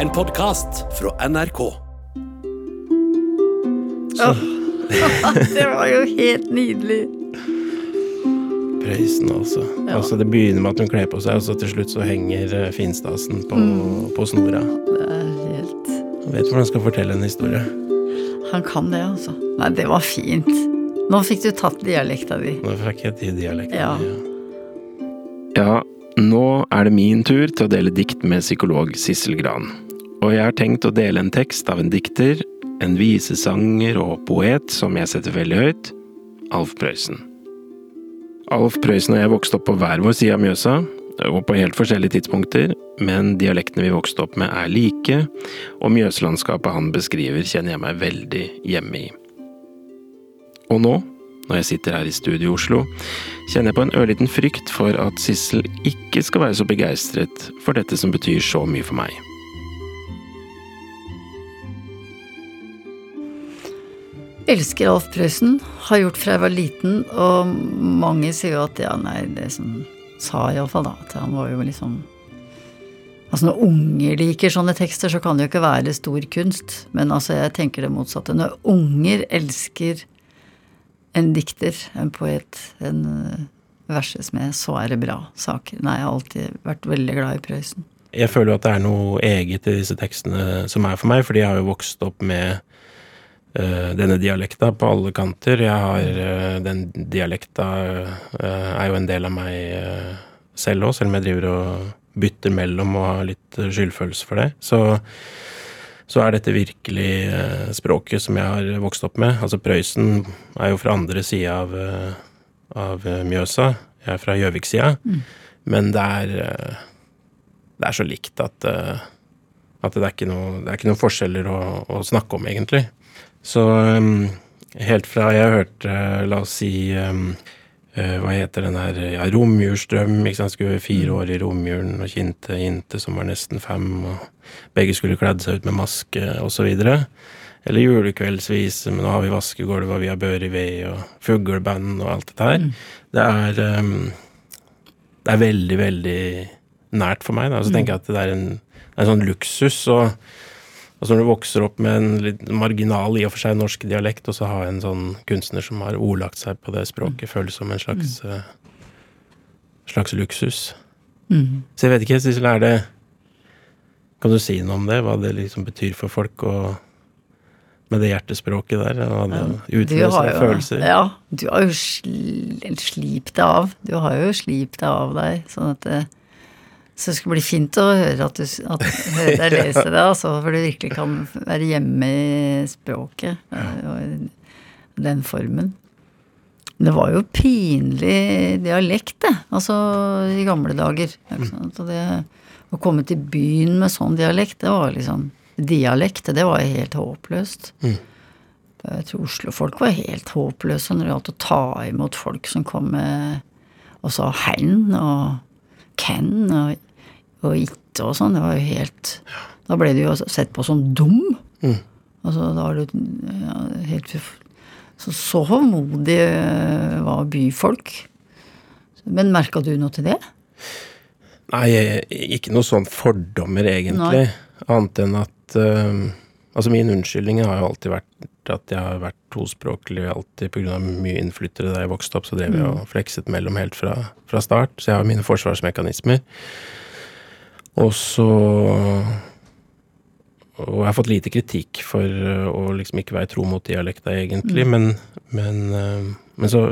En podkast fra NRK. Det var jo helt nydelig. Prøysen, altså. altså. Det begynner med at hun kler på seg, og så til slutt så henger eh, finstasen på, på snora. Det er helt Han vet hvordan han skal fortelle en historie. Han kan det, altså. Nei, det var fint. Nå fikk du tatt dialekta di. Nå fikk jeg til dialekten. Ja. Ja, nå er det min tur til å dele dikt med psykolog Sissel Gran. Og jeg har tenkt å dele en tekst av en dikter, en visesanger og poet som jeg setter veldig høyt, Alf Prøysen. Alf Prøysen og jeg vokste opp på hver vår side av Mjøsa, og på helt forskjellige tidspunkter, men dialektene vi vokste opp med er like, og Mjøslandskapet han beskriver kjenner jeg meg veldig hjemme i. Og nå, når jeg sitter her i studio i Oslo, kjenner jeg på en ørliten frykt for at Sissel ikke skal være så begeistret for dette som betyr så mye for meg. Elsker Alf Prøysen. Har gjort fra jeg var liten, og mange sier jo at ja, nei, det som sa iallfall da, at han var jo liksom Altså når unger liker sånne tekster, så kan det jo ikke være stor kunst. Men altså, jeg tenker det motsatte. Når unger elsker en dikter, en poet, en øh, verses med, så er det bra saker. Nei, jeg har alltid vært veldig glad i Prøysen. Jeg føler jo at det er noe eget i disse tekstene som er for meg, fordi jeg har jo vokst opp med eh, denne dialekta på alle kanter. Jeg har eh, Den dialekta eh, er jo en del av meg eh, selv òg, selv om jeg driver og bytter mellom og har litt eh, skyldfølelse for det. Så, så er dette virkelig eh, språket som jeg har vokst opp med. Altså Prøysen er jo fra andre sida av, eh, av eh, Mjøsa. Jeg er fra Gjøvik-sida. Men det er eh, det er så likt at, eh, at det, er noe, det er ikke noen forskjeller å, å snakke om, egentlig. Så um, helt fra jeg hørte, eh, la oss si um, uh, Hva heter den her ja, Romjulsdrøm. ikke sant, Skulle fire år i romjulen, og Kinte Inte som var nesten fem, og begge skulle kledd seg ut med maske, osv. Eller julekveldsvise, men nå har vi vaskegulv, og vi har bør i ved, og fugleband og alt dette her. Det er um, Det er veldig, veldig nært for meg. Da. Så tenker jeg at det er en, det er en sånn luksus. Og, og så når du vokser opp med en litt marginal, i og for seg norsk dialekt, og så ha en sånn kunstner som har ordlagt seg på det språket, føles som en slags, eh, slags luksus. Så jeg vet ikke, Sissel, er det Kan du si noe om det? Hva det liksom betyr for folk? og med det hjertespråket der, og det utløser følelser. Ja, du har jo sl slipt det av. Du har jo slipt det av deg, sånn at det så det skulle bli fint å høre at du at, høre deg lese det, altså, for du virkelig kan være hjemme i språket eh, og den formen. Det var jo pinlig dialekt, det, altså i gamle dager. Ikke det, å komme til byen med sånn dialekt, det var liksom Dialekt, det var helt håpløst. Jeg tror Oslo-folk var helt håpløse når det gjaldt å ta imot folk som kom med og sa 'hen' og 'ken' og, og ikke og sånn. Det var jo helt Da ble du jo sett på som dum. Altså, da var du ja, helt Så så hovmodig eh, var byfolk. Men merka du noe til det? Nei, ikke noe sånn fordommer, egentlig. Annet enn at uh, Altså, min unnskyldning har jo alltid vært at jeg har vært tospråklig alltid pga. mye innflyttere da jeg vokste opp, så drev jeg og flekset mellom helt fra, fra start. Så jeg har mine forsvarsmekanismer. Og så Og jeg har fått lite kritikk for eh, å liksom ikke være tro mot dialekta, egentlig, men, men, eh, men så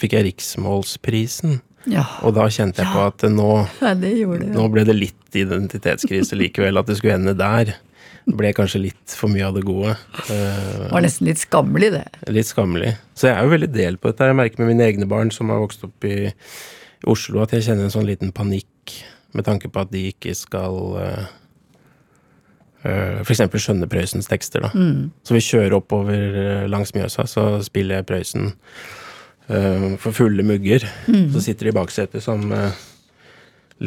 fikk jeg riksmålsprisen. Ja. Og da kjente jeg på at nå, ja, det det, ja. nå ble det litt identitetskrise likevel, at det skulle ende der. Det ble kanskje litt for mye av det gode. Det var nesten litt skammelig, det. litt skammelig. Så jeg er jo veldig del på dette. Jeg merker med mine egne barn som har vokst opp i Oslo, at jeg kjenner en sånn liten panikk med tanke på at de ikke skal uh, F.eks. skjønne Prøysens tekster. da. Så vi kjører oppover eh, langs Mjøsa, så spiller jeg Prøysen uh, for fulle mugger. Så sitter de i baksetet som eh,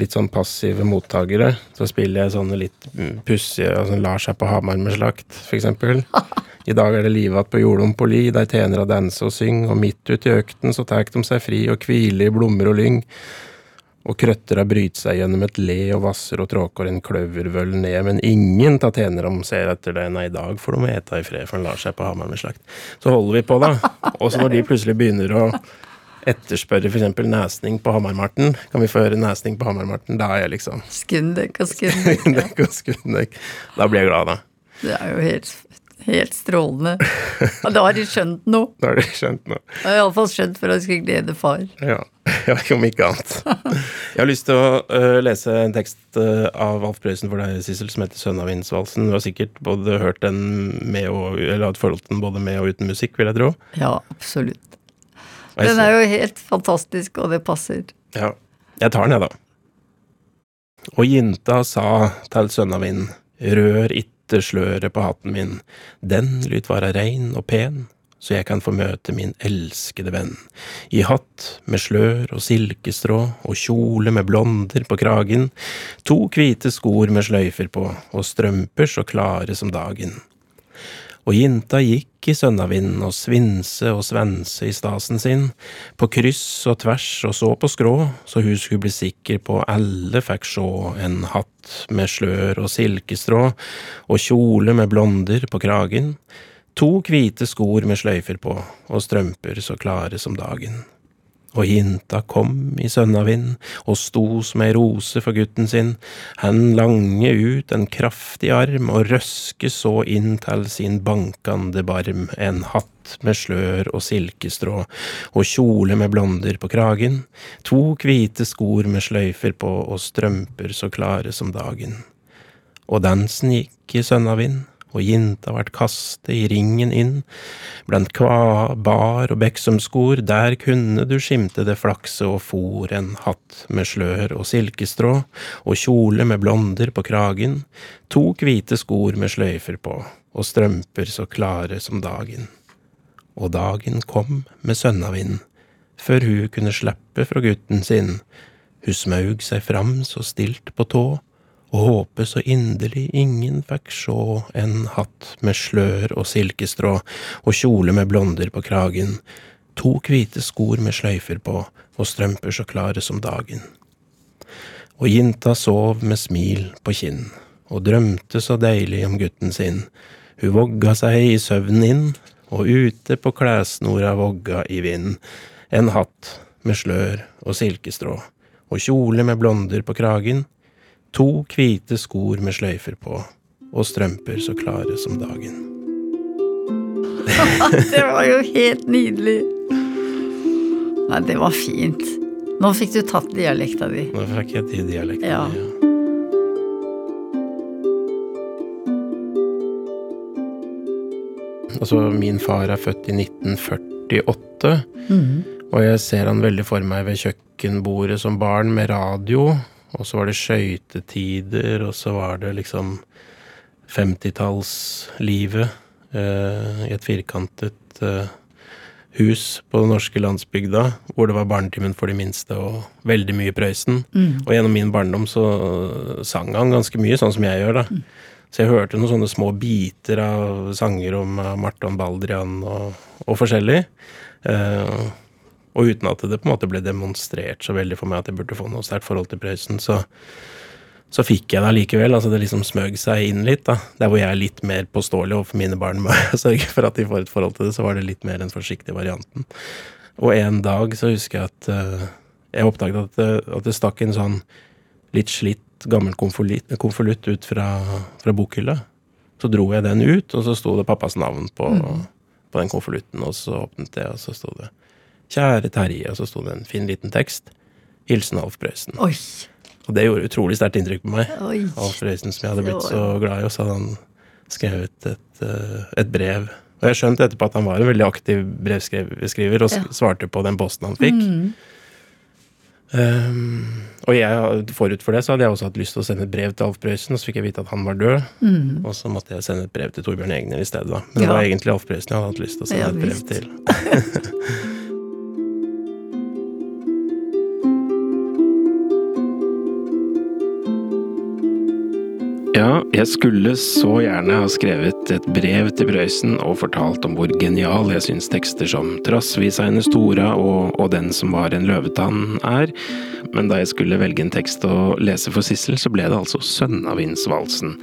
litt sånn passive mottakere. Så spiller jeg sånne litt mm, pussige altså Lar seg på Hamar med slakt, f.eks. I dag er det livat på jordom på li, der tjener og danse og syng, og midt ut i økten så tar de seg fri og hviler i blommer og lyng. Og krøttera bryter seg gjennom et le og vasser og tråker en kløvervøll ned, men ingen tatenerom ser etter det, nei, i dag får de ete i fred, for han lar seg på Hamar med slakt. Så holder vi på, da. Og så når de plutselig begynner å etterspørre f.eks. nesning på Hamarmarten, kan vi få høre nesning på Hamarmarten, da er jeg liksom Skundek og skundek. Skundek og skundek. Da blir jeg glad, da. Det er jo helt, helt strålende. Da har de skjønt noe. Da har de skjønt noe. Iallfall skjønt for at jeg skulle glede far. Ja. Ja, om ikke annet. Jeg har lyst til å uh, lese en tekst uh, av Alf Prøysen for deg, Sissel, som heter 'Sønnavindsvalsen'. Du har sikkert både hørt den med og Eller hatt forhold til den både med og uten musikk, vil jeg tro. Ja, absolutt. Den er jo helt fantastisk, og det passer. Ja. Jeg tar den, jeg, da. Og jinta sa til sønna min, rør itte sløret på hatten min, den lyt være rein og pen, så jeg kan få møte min elskede venn, i hatt med slør og silkestrå og kjole med blonder på kragen, to hvite skor med sløyfer på og strømper så klare som dagen. Og jinta gikk i sønnavind og svinse og svense i stasen sin, på kryss og tvers og så på skrå, så hun skulle bli sikker på alle fikk sjå en hatt med slør og silkestrå, og kjole med blonder på kragen, to hvite skor med sløyfer på, og strømper så klare som dagen. Og jinta kom i sønnavind og sto som ei rose for gutten sin, han lange ut en kraftig arm og røske så inn til sin bankande barm. En hatt med slør og silkestrå og kjole med blonder på kragen, to hvite skor med sløyfer på og strømper så klare som dagen. Og dansen gikk i sønnavind og jinta vart kastet i ringen inn, blant kva, bar og beksumskor, der kunne du skimte det flakse og for en hatt med slør og silkestrå, og kjole med blonder på kragen, to hvite skor med sløyfer på, og strømper så klare som dagen. Og dagen kom med sønnavind, før hun kunne slippe fra gutten sin, hun smaug seg fram så stilt på tå, og håpe så inderlig ingen fikk sjå en hatt med slør og silkestrå og kjole med blonder på kragen, to hvite skor med sløyfer på og strømper så klare som dagen. Og jinta sov med smil på kinn og drømte så deilig om gutten sin, hun vogga seg i søvnen inn, og ute på klessnora vogga i vind, en hatt med slør og silkestrå og kjole med blonder på kragen, To hvite skor med sløyfer på, og strømper så klare som dagen. det var jo helt nydelig. Nei, det var fint. Nå fikk du tatt dialekta di. Nå fikk jeg til dialekta ja. di, ja. Altså, min far er født i 1948, mm. og jeg ser han veldig for meg ved kjøkkenbordet som barn med radio og så var det skøytetider, og så var det liksom 50-tallslivet eh, i et firkantet eh, hus på den norske landsbygda, hvor det var barnetimen for de minste og veldig mye Prøysen. Mm. Og gjennom min barndom så sang han ganske mye, sånn som jeg gjør, da. Mm. Så jeg hørte noen sånne små biter av sanger om uh, Marton Baldrian og, og forskjellig. Eh, og uten at det på en måte ble demonstrert så veldig for meg at jeg burde få noe sterkt forhold til Prøysen, så, så fikk jeg det allikevel. Altså det liksom smøg seg inn litt. da. Der hvor jeg er litt mer påståelig overfor mine barn med å sørge for at de får et forhold til det, så var det litt mer den forsiktige varianten. Og en dag så husker jeg at uh, jeg oppdaget at, uh, at, det stakk en sånn litt slitt gammel konvolutt ut fra, fra bokhylla. Så dro jeg den ut, og så sto det pappas navn på, mm. på den konvolutten, og så åpnet jeg, og så sto det Kjære Terje, og så sto det en fin liten tekst. Hilsen Alf Prøysen. Oi. Og det gjorde utrolig sterkt inntrykk på meg. Oi. Alf Prøysen som jeg hadde blitt så glad i, og så hadde han skrevet et, eh, et brev. Og jeg skjønte etterpå at han var en veldig aktiv brevskriver, og ja. svarte på den posten han fikk. Mm. Um, og jeg, forut for det så hadde jeg også hatt lyst til å sende et brev til Alf Prøysen, og så fikk jeg vite at han var død. Mm. Og så måtte jeg sende et brev til Torbjørn Egner i stedet, da. Men ja. det var egentlig Alf Prøysen jeg hadde hatt lyst til å sende ja, et brev til. Ja, jeg skulle så gjerne ha skrevet et brev til Prøysen og fortalt om hvor genial jeg syns tekster som Trassvis hennes Stora og, og Den som var en løvetann er, men da jeg skulle velge en tekst å lese for Sissel, så ble det altså Sønnavindsvalsen.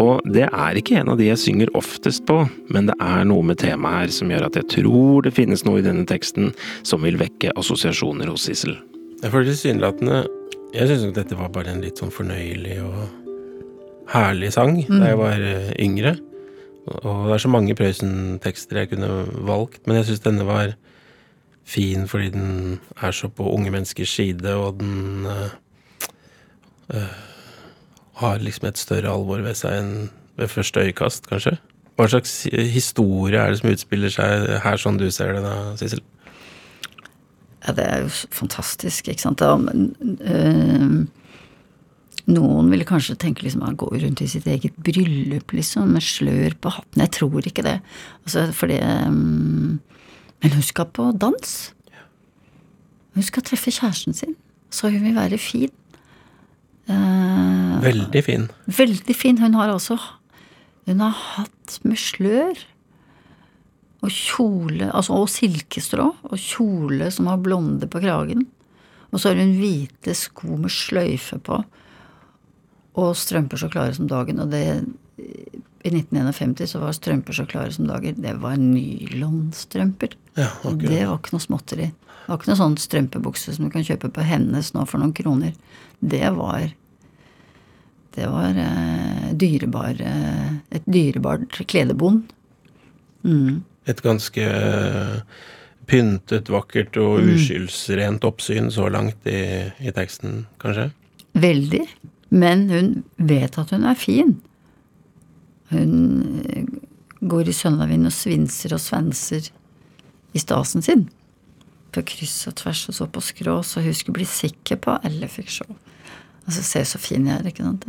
Og det er ikke en av de jeg synger oftest på, men det er noe med temaet her som gjør at jeg tror det finnes noe i denne teksten som vil vekke assosiasjoner hos Sissel. Jeg føler tilsynelatende Jeg syns dette var bare en litt sånn fornøyelig og herlig sang da jeg var eh, yngre. Og det er så mange Prøysen-tekster jeg kunne valgt, men jeg syns denne var fin fordi den er så på unge menneskers side, og den øh, har liksom et større alvor ved seg enn ved første øyekast, kanskje. Hva slags historie er det som utspiller seg her, sånn du ser det da, Sissel? Ja, det er jo fantastisk, ikke sant. Da, men, øh, noen ville kanskje tenke liksom han går rundt i sitt eget bryllup, liksom, med slør på hatten. Jeg tror ikke det. Altså, fordi um, Men hun skal på dans. Hun skal treffe kjæresten sin. Så hun vil være fin. Uh, Veldig fin. Veldig fin. Hun har også Hun har hatt med slør og kjole, altså og silkestrå, og kjole som har blonde på kragen. Og så har hun hvite sko med sløyfe på, og strømper så klare som dagen. Og det I 1951 så var strømper så klare som dager. Det var nylonstrømper. Ja, okay. det var ikke noe småtteri. Det var ikke noe sånn strømpebukse som du kan kjøpe på Hennes nå for noen kroner. Det var Det var eh, dyrebar eh, Et dyrebart kledebond. Mm. Et ganske eh, pyntet, vakkert og Mm. uskyldsrent oppsyn så langt i, i teksten, kanskje? Veldig. Men hun vet at hun er fin. Hun eh, går i sønnavind og svinser og svenser i stasen sin. På kryss og tvers og så på skrå, så hun skulle bli sikker på alle fikk se. Altså, se så fin jeg er, ikke sant.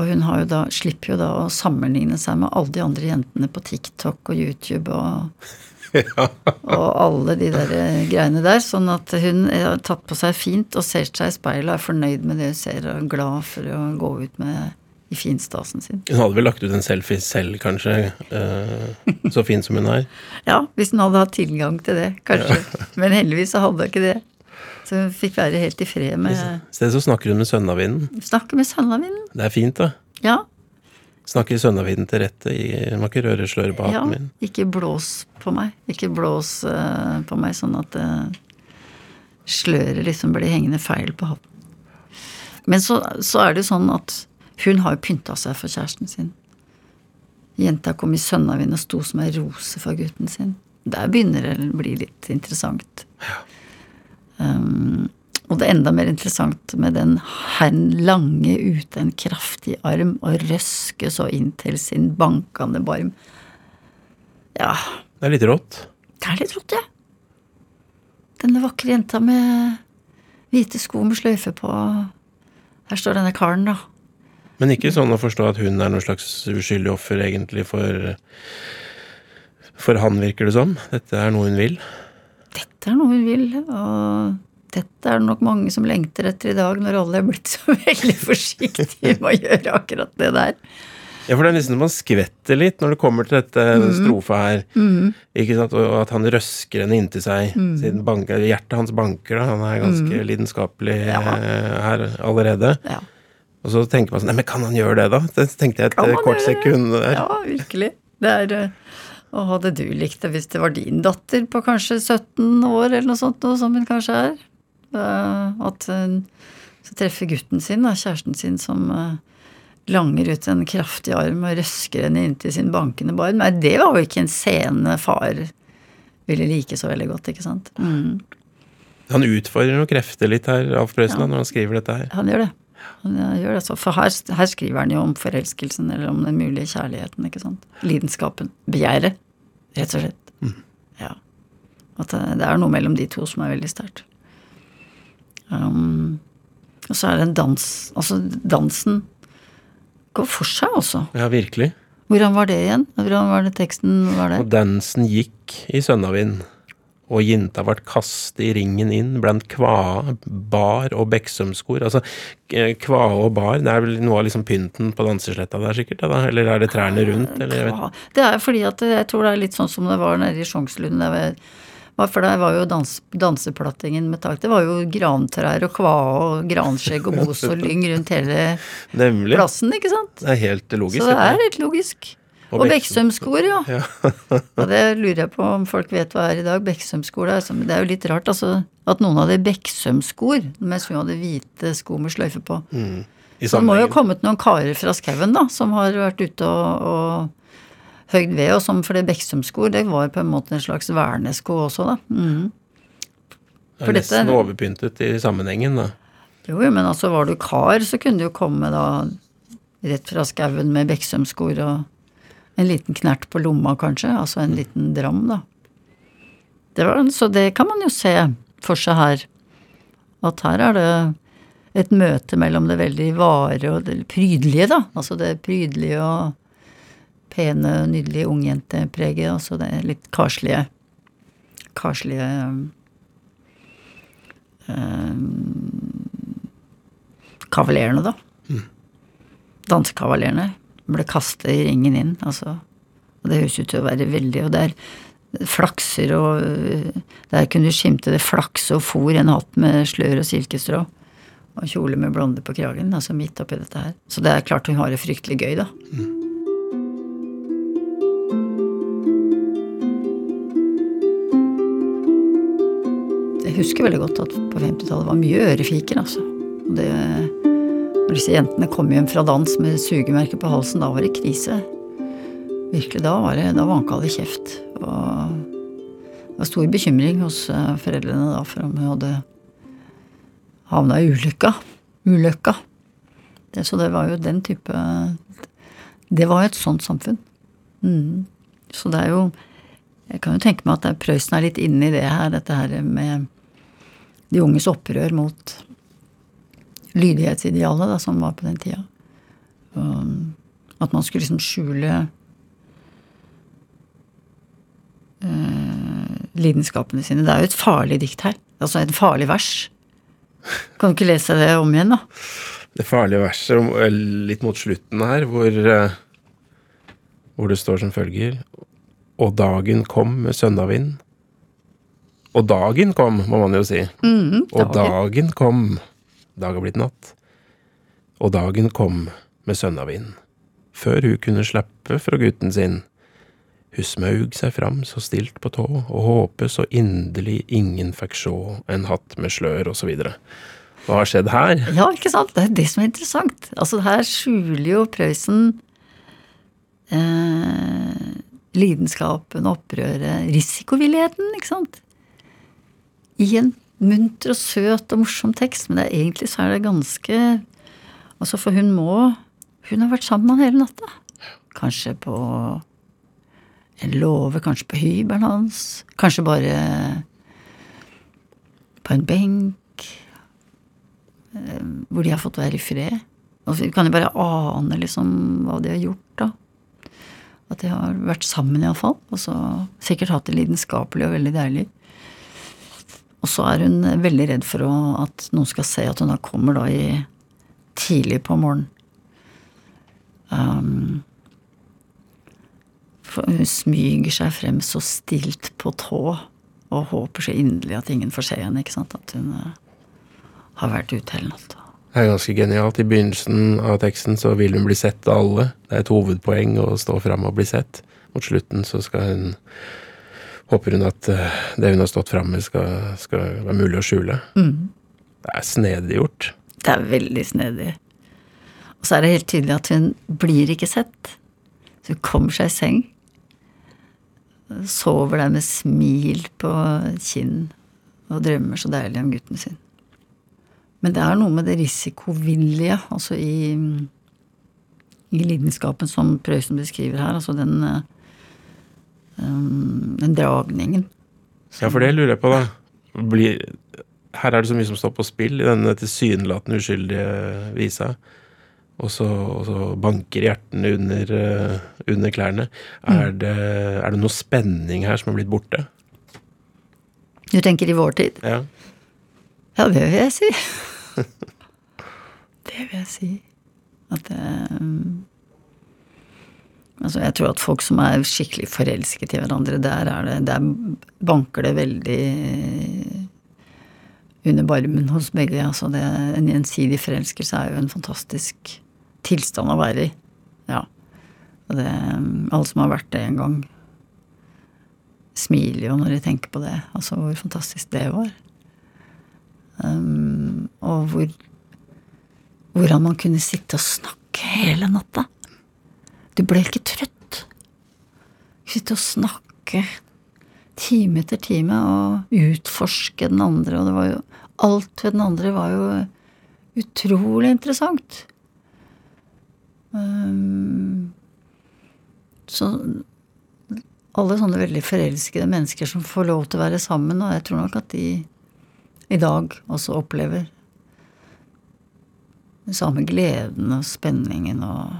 Og hun har jo da, slipper jo da å sammenligne seg med alle de andre jentene på TikTok og YouTube og, og alle de der eh, greiene der. Sånn at hun har tatt på seg fint og ser seg i speilet og er fornøyd med det hun ser, og glad for å gå ut med i finstasen sin. Hun hadde vel lagt ut en selfie selv, kanskje, eh, så fin som hun er. Ja, hvis hun hadde hatt tilgang til det, kanskje. Men heldigvis så hadde hun ikke det. Så fikk være helt i fred med I stedet så snakker hun med Sønnavinden. Snakker med Sønnavinden. Det er fint, da. Ja. Snakker Sønnavinden til rette. i- Må ikke røre på ja. min. Ikke blås på meg. Ikke blås uh, på meg sånn at uh, sløret liksom blir hengende feil på hatten. Men så, så er det jo sånn at hun har jo pynta seg for kjæresten sin. Jenta kom i sønnavind og sto som ei rose for gutten sin. Der begynner det å bli litt interessant. Um, og det er enda mer interessant med den herren lange ute en kraftig arm og røske så inn til sin bankende barm. Ja, Det er litt rått. det er litt rått, ja. Denne vakre jenta med hvite sko med sløyfe på. Her står denne karen, da. Men ikke sånn å forstå at hun er noe slags uskyldig offer, egentlig, for For han, virker det som. Dette er noe hun vil. Dette er noe hun vil, og dette er det nok mange som lengter etter i dag, når alle er blitt så veldig forsiktige med å gjøre akkurat det der. Ja, for det er nesten man skvetter litt når det kommer til dette mm. strofa her. Ikke sant? Og at han røsker henne inntil seg. Mm. Siden banker, hjertet hans banker, da. Han er ganske lidenskapelig Ja. eh, her allerede. Ja, Og så tenker man sånn Nei, men kan han gjøre det, da? Det tenkte jeg et eh, kort sekund der. ja virkelig. Det er eh, Og hadde du likt det hvis det var din datter på kanskje 17 år, eller noe sånt, noe som hun kanskje er? Eh, At hun så treffer gutten sin, da, kjæresten sin, som eh, langer ut en kraftig arm og røsker henne inntil sin bankende barm. Nei, det var jo ikke en scene far ville like så veldig godt, ikke sant? Mm. Han utfordrer noen krefter litt her, Alf Prøysen, Ja. når han skriver dette her. Han gjør det. For her, her skriver han jo om forelskelsen, eller om den mulige kjærligheten, ikke sant. Lidenskapen. Begjæret, rett og slett. Ja. At det, det er noe mellom de to som er veldig sterkt. Um, og så er det en dans Altså, dansen går for seg også. Ja, virkelig. Hvordan var det igjen? Hvordan var det teksten var det? Og dansen gikk i sønnavind, og jinta vart kastet i ringen inn blant kvae, bar og beksømskor. Altså, eh, kvae og bar, det er vel noe av liksom pynten på dansesletta der, sikkert? Da? Eller er det trærne rundt? Eller. Det er fordi at jeg tror det er litt sånn som det var nede i Sjongslunden. For der var jo dans, danseplattingen med tak. Det var jo grantrær og kvae og granskjegg og bos og lyng rundt hele Nemlig. plassen, ikke sant? Det er helt logisk. Så det er helt logisk. Og Og Beksøm- Beksømskor, ja. og det lurer jeg på om folk vet hva er i dag. bekksømskor. det er det er jo litt rart altså, at noen hadde bekksømskor mens hun hadde hvite sko med sløyfe på. I Så det må jo ha kommet noen karer fra skauen da, som har vært ute og, og høgd ved, og som for det Beksømskor, det var på en måte en slags vernesko også, da. Mhm. Det er nesten dette- overpyntet i sammenhengen, da. Jo, jo, men altså var du kar, så kunne du jo komme da rett fra skauen med Beksømskor og en liten knert på lomma, kanskje. Altså en liten dram, da. Det var, så det kan man jo se for seg her. At her er det et møte mellom det veldig vare og det prydelige, da. Altså det prydelige og pene, nydelige ungjentepreget. Altså det litt karslige Karslige kavalerene, da. Dansekavalerne ble kastet i ringen inn, altså. Og det høres ut til å være veldig Og der flakser og øh, Der kunne du skimte det flakse og fòr, en hatt med slør og silkestrå. Og kjole med blonde på kragen, altså midt oppi dette her. Så det er klart hun har det fryktelig gøy, da. Jeg husker veldig godt at på 50-tallet var mye ørefiker, altså. Og Det, når disse jentene kom hjem fra dans med sugemerker på halsen, da var det krise. Virkelig, da var det, da vanka det kjeft. Og det var stor bekymring hos eh, foreldrene da for om hun hadde havna i ulykka. Ulykka. Det, så det var jo den type Det var jo et sånt samfunn. Mm. Så det er jo Jeg kan jo tenke meg at Prøysen er litt inne i det her, dette her med de unges opprør mot lydighetsidealet da, som var på den tida. Og at man skulle liksom skjule uh, lidenskapene sine. Det er jo et farlig dikt her. Altså et farlig vers. Kan du ikke lese det om igjen, da? Det farlige verset eh, litt mot slutten her, hvor, eh, hvor det står som følger Og dagen kom med søndavind. Og dagen kom, må man jo si. og dagen kom. Dag har blitt natt. Og dagen kom med sønnavind, Før hun kunne slippe fra gutten sin. Hun smaug seg fram så stilt på tå, og håpe så inderlig ingen fikk sjå en hatt med slør, osv. Hva har skjedd her? Ja, ikke sant? Det er det som er interessant. Altså, her skjuler jo Prøysen eh, lidenskapen, opprøret, risikovilligheten, ikke sant? I en munter og søt og morsom tekst, men det er, egentlig så er det ganske Altså, for hun må Hun har vært sammen med han hele natta. Kanskje på en låve, kanskje på hybelen hans. Kanskje bare på en benk hvor de har fått være i fred. Og så kan jo bare ane liksom hva de har gjort, da. At de har vært sammen, iallfall. Og så sikkert hatt det lidenskapelig og veldig deilig. Og så er hun veldig redd for å, at noen skal se at hun da kommer da i tidlig på morgenen. Um, hun smyger seg frem så stilt på tå og håper så inderlig at ingen får se henne. ikke sant? At hun eh, har vært ute hele natta. Det er ganske genialt. I begynnelsen av teksten så vil hun bli sett av alle. Det er et hovedpoeng å stå fram og bli sett. Mot slutten så skal hun håper hun at eh, det hun har stått fram med, skal, skal være mulig å skjule. Det er snedig gjort. Det er veldig snedig. Og så er det helt tydelig at hun blir ikke sett. Så hun kommer seg i seng. Sover der med smil på kinn og drømmer så deilig om gutten sin. Men det er noe med det risikovillige, altså i, i lidenskapen som Prøysen beskriver her. Altså den, eh, um, dragningen. Ja, for det lurer jeg på, da. Blir, her er det så mye som står på spill i denne tilsynelatende uskyldige visa. Og så, og så banker hjertene under, eh, under klærne. Er, det, er det noe spenning her som er blitt borte? Du tenker i vår tid? Ja. Ja, det vil jeg si. det vil jeg si. At det Altså, jeg tror at folk som er skikkelig forelsket i hverandre, der er det Der banker det veldig under barmen hos begge. Altså, det, en gjensidig forelskelse er jo en fantastisk tilstand å være i. Ja. Det Alle som har vært det en gang, smiler jo når de tenker på det. Altså hvor fantastisk det var. Um, og hvor Hvordan man kunne sitte og snakke hele natta. Du ble ikke trøtt. Sitte og snakke time etter time og utforske den andre, og det var jo Alt ved den andre var jo utrolig interessant. Um, så alle sånne veldig forelskede mennesker som får lov til å være sammen, og jeg tror nok at de i dag også opplever den samme gleden og spenningen og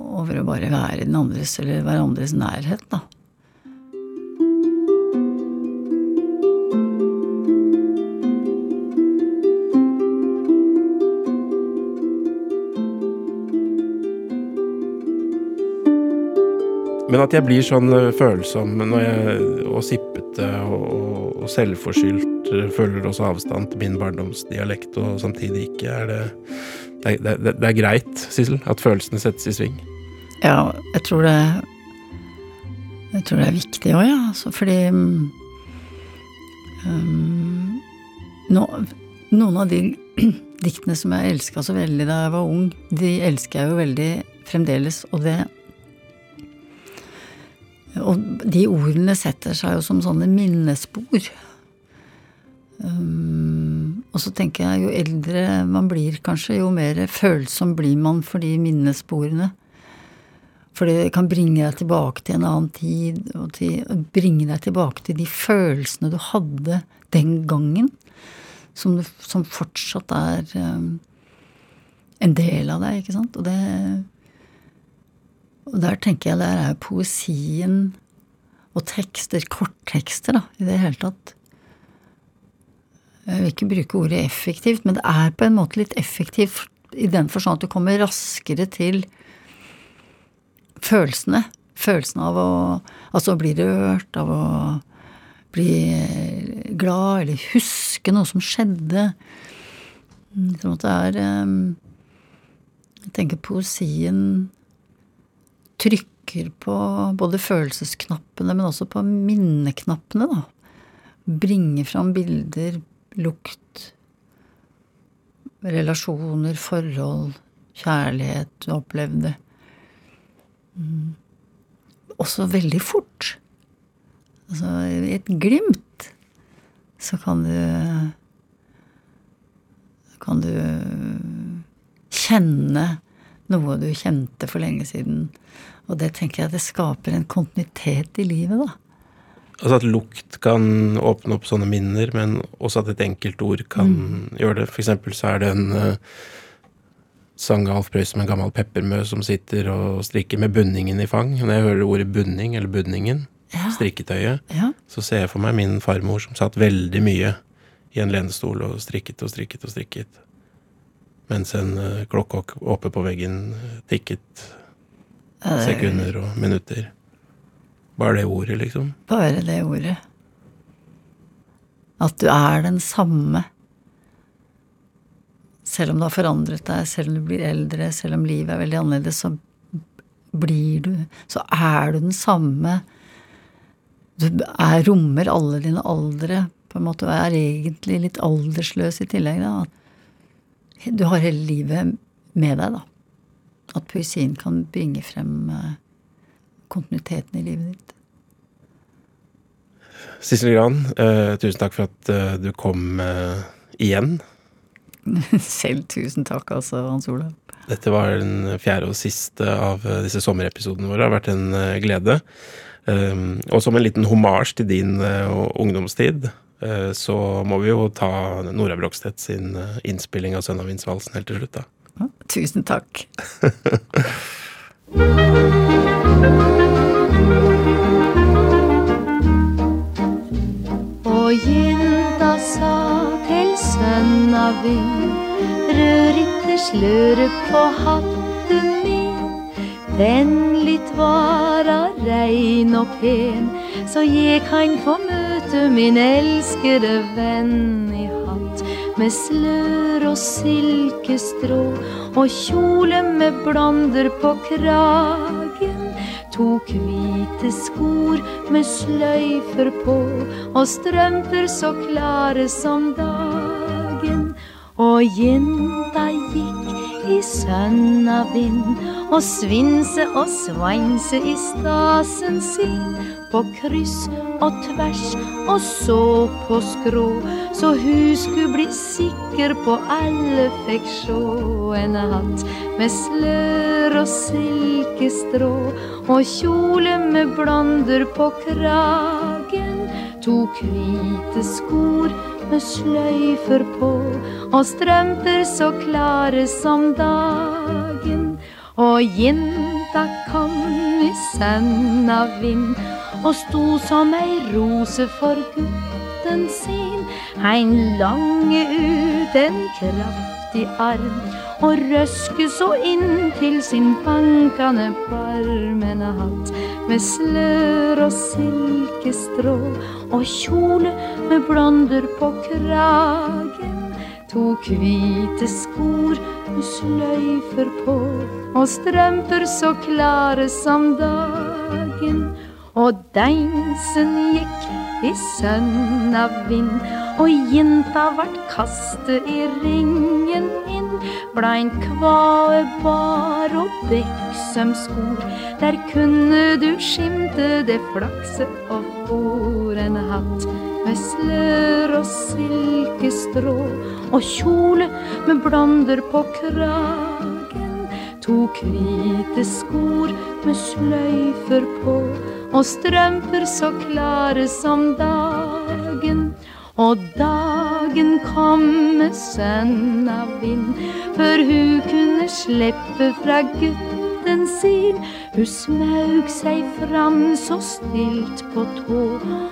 over å bare være i den andres eller hverandres nærhet, da. Men at jeg blir sånn øh, følsom jeg, og sippete og, og, og selvforskyldt øh, føler også avstand til min barndomsdialekt, og samtidig ikke er det Det, det, det er greit, Sissel, at følelsene settes i sving. Ja, jeg tror det Jeg tror det er viktig òg, ja. Altså, fordi um, no, Noen av de diktene som jeg elska så veldig da jeg var ung, de elsker jeg jo veldig fremdeles, og det og de ordene setter seg jo som sånne minnespor. Um, og så tenker jeg jo eldre man blir kanskje, jo mer følsom blir man for de minnesporene. For det kan bringe deg tilbake til en annen tid, og til, bringe deg tilbake til de følelsene du hadde den gangen, som, som fortsatt er um, en del av deg, ikke sant. Og det og der tenker jeg der er poesien og tekster, korttekster, da, i det hele tatt. Jeg vil ikke bruke ordet effektivt, men det er på en måte litt effektivt i den forstand at du kommer raskere til følelsene. Følelsen av å Altså bli rørt, av å bli glad, eller huske noe som skjedde. Sånn at det er Jeg tenker poesien trykker på både følelsesknappene, men også på minneknappene, da. Bringer fram bilder, lukt, relasjoner, forhold, kjærlighet du opplevde. Mm. Også veldig fort. Altså i et glimt så kan du kan du kjenne noe du kjente for lenge siden. Og det tenker jeg det skaper en kontinuitet i livet, da. Altså at lukt kan åpne opp sånne minner, men også at et enkelt ord kan mm. gjøre det. For eksempel så er det en uh, sang av Alf Prøysen med en gammel peppermø som sitter og strikker med bunningen i fang. Når jeg hører ordet bunning, eller bunningen, ja. strikketøyet, ja. så ser jeg for meg min farmor som satt veldig mye i en lenestol og strikket og strikket og strikket mens en uh, klokke oppe på veggen eh, tikket sekunder og minutter. Bare det ordet, liksom. Bare det ordet. At du er den samme. Selv om du har forandret deg, selv om du blir eldre, selv om livet er veldig annerledes, så blir du Så er du den samme. Du er, rommer alle dine aldre, på en måte, og er egentlig litt aldersløs i tillegg. da, du har hele livet med deg, da. At poesien kan bringe frem uh, kontinuiteten i livet ditt. Sissel Gran, uh, tusen takk for at uh, du kom igjen. Selv tusen takk, altså, Hans Olav. Dette var den fjerde og siste av disse sommerepisodene våre. Det har vært en glede. og som en liten homasj til din ungdomstid, Eh, så må vi jo ta Nora Brogstedt sin eh, innspilling av 'Sønn av vindsvalsen' helt til slutt, da. Ja, tusen takk. Og jenta sa til sønna vi, rør ikke sløret på hatten min. Den Vennlig vara rein og pen, så jeg kan få møte min elskede venn i hatt med slør og silkestrå og kjole med blonder på kragen. To hvite skor med sløyfer på og strømper så klare som dagen. Og jenta gikk i av vind og svinse og svanse i stasen sin. På kryss og tvers og så på skrå, så hun skulle bli sikker på alle fikk sjå en hatt med slør og silkestrå og kjole med blonder på kragen. To hvite skor med sløyfer på og strømper så klare som dagen. Og jinta kom i senda vind og sto som ei rose for gutten sin. Ein lange ut en kraftig arm og røske så inntil sin bankende barmende hatt med slør og silkestrå og kjole med blonder på kragen. To hvite skor med sløyfer på og strømper så klare som dagen. Og deinsen gikk i sønn av vind, og jenta vart kastet i ringen Bleint kvae bar og beksømskor, der kunne du skimte det flakse og for hatt med slør og silkestrå og kjole med blander på kragen. To hvite skor med sløyfer på og strømper så klare som dagen. Og dagen kom med sønn av vind, før hun kunne slippe fra gutten sin. Hun smaug seg fram så stilt på tå,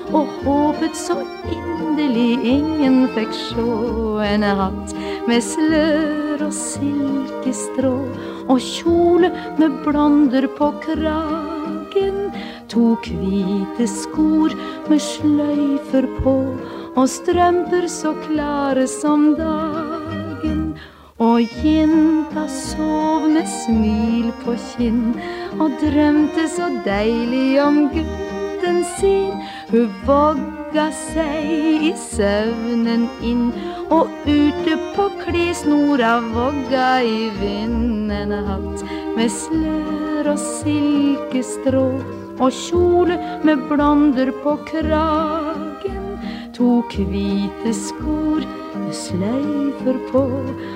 og håpet så inderlig ingen fikk sjå en hatt med slør og silkestrå og kjole med blonder på kragen. To hvite skor med sløyfer på og strømper så klare som dagen. Og jenta sov med smil på kinn og drømte så deilig om gutten sin. Hun vogga seg i søvnen inn, og ute på klessnora vogga i vinden hatt med slør og silkestrå og kjole med blonder på kragen. To hvite skor med sløyfer på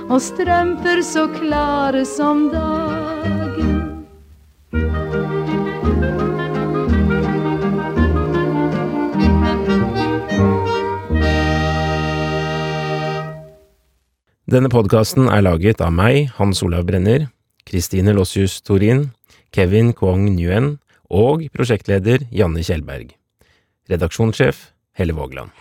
og strømper så klare som dagen. Denne podkasten er laget av meg, Hans Olav Brenner, Kristine Lossius Torin, Kevin Kwong Nguyen og prosjektleder Janne Kjellberg. Redaksjonssjef Helle Vågland.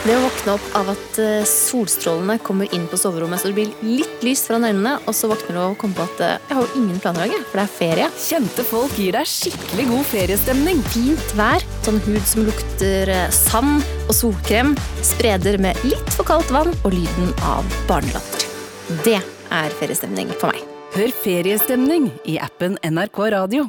Det å våkne opp av at eh, solstrålene kommer inn på soverommet så det blir litt lyst foran øynene, og så våkner du og kommer på at eh, jeg har jo ingen planer i dag, for det er ferie. Kjente folk gir deg skikkelig god feriestemning. Fint vær, sånn hud som lukter eh, sand og solkrem, spreder med litt for kaldt vann og lyden av barnelatter. Det er feriestemning for meg. Hør feriestemning i appen NRK Radio.